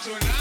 It's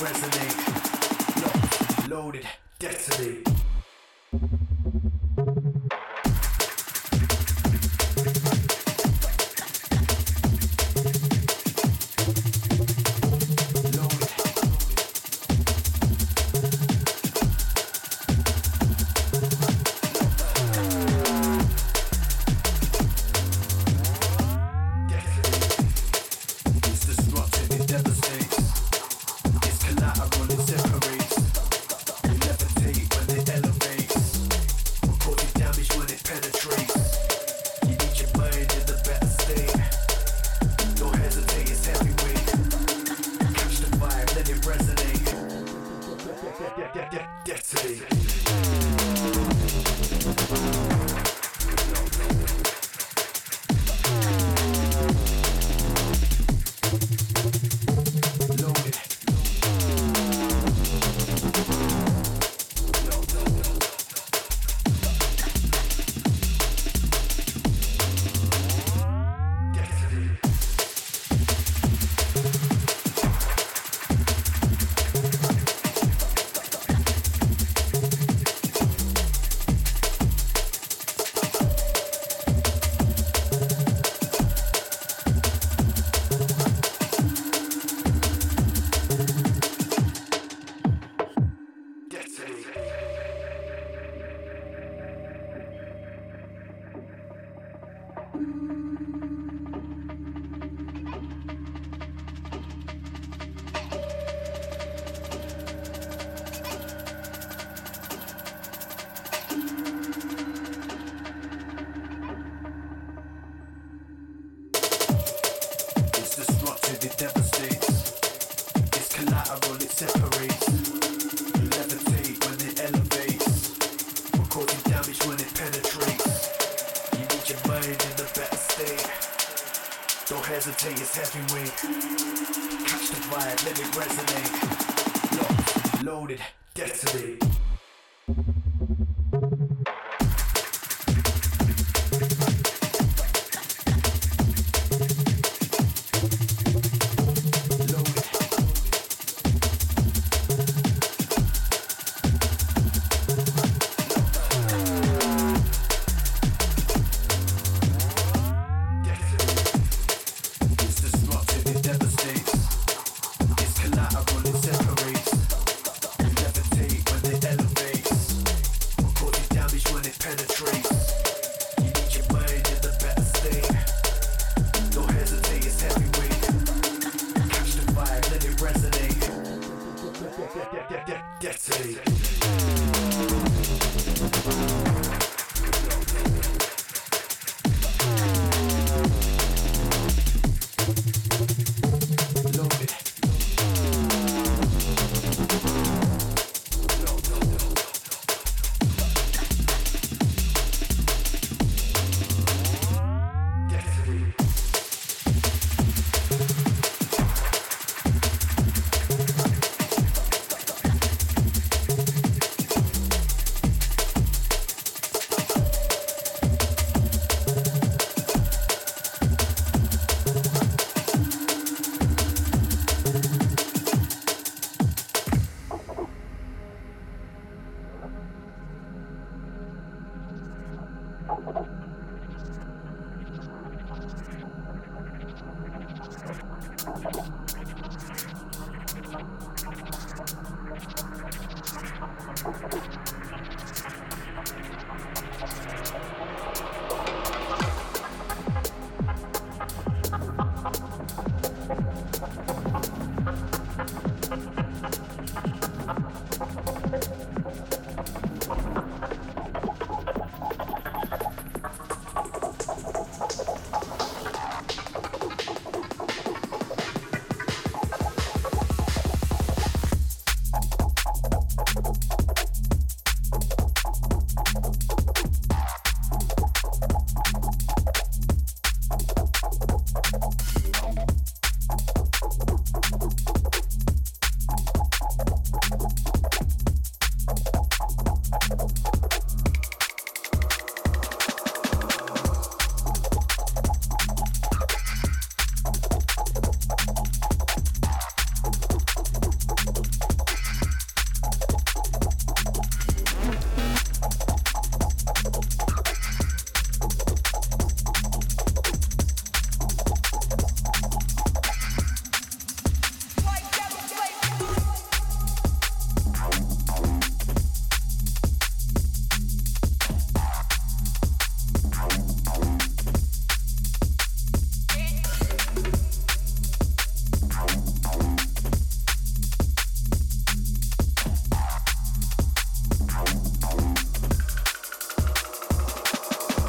resonate. Loaded, loaded, detonate. it devastates. It's collateral, it separates. Levitate when it elevates. We're causing damage when it penetrates. You need your mind in the better state. Don't hesitate, it's heavyweight. Catch the vibe, let it resonate. Loaded, Deadly.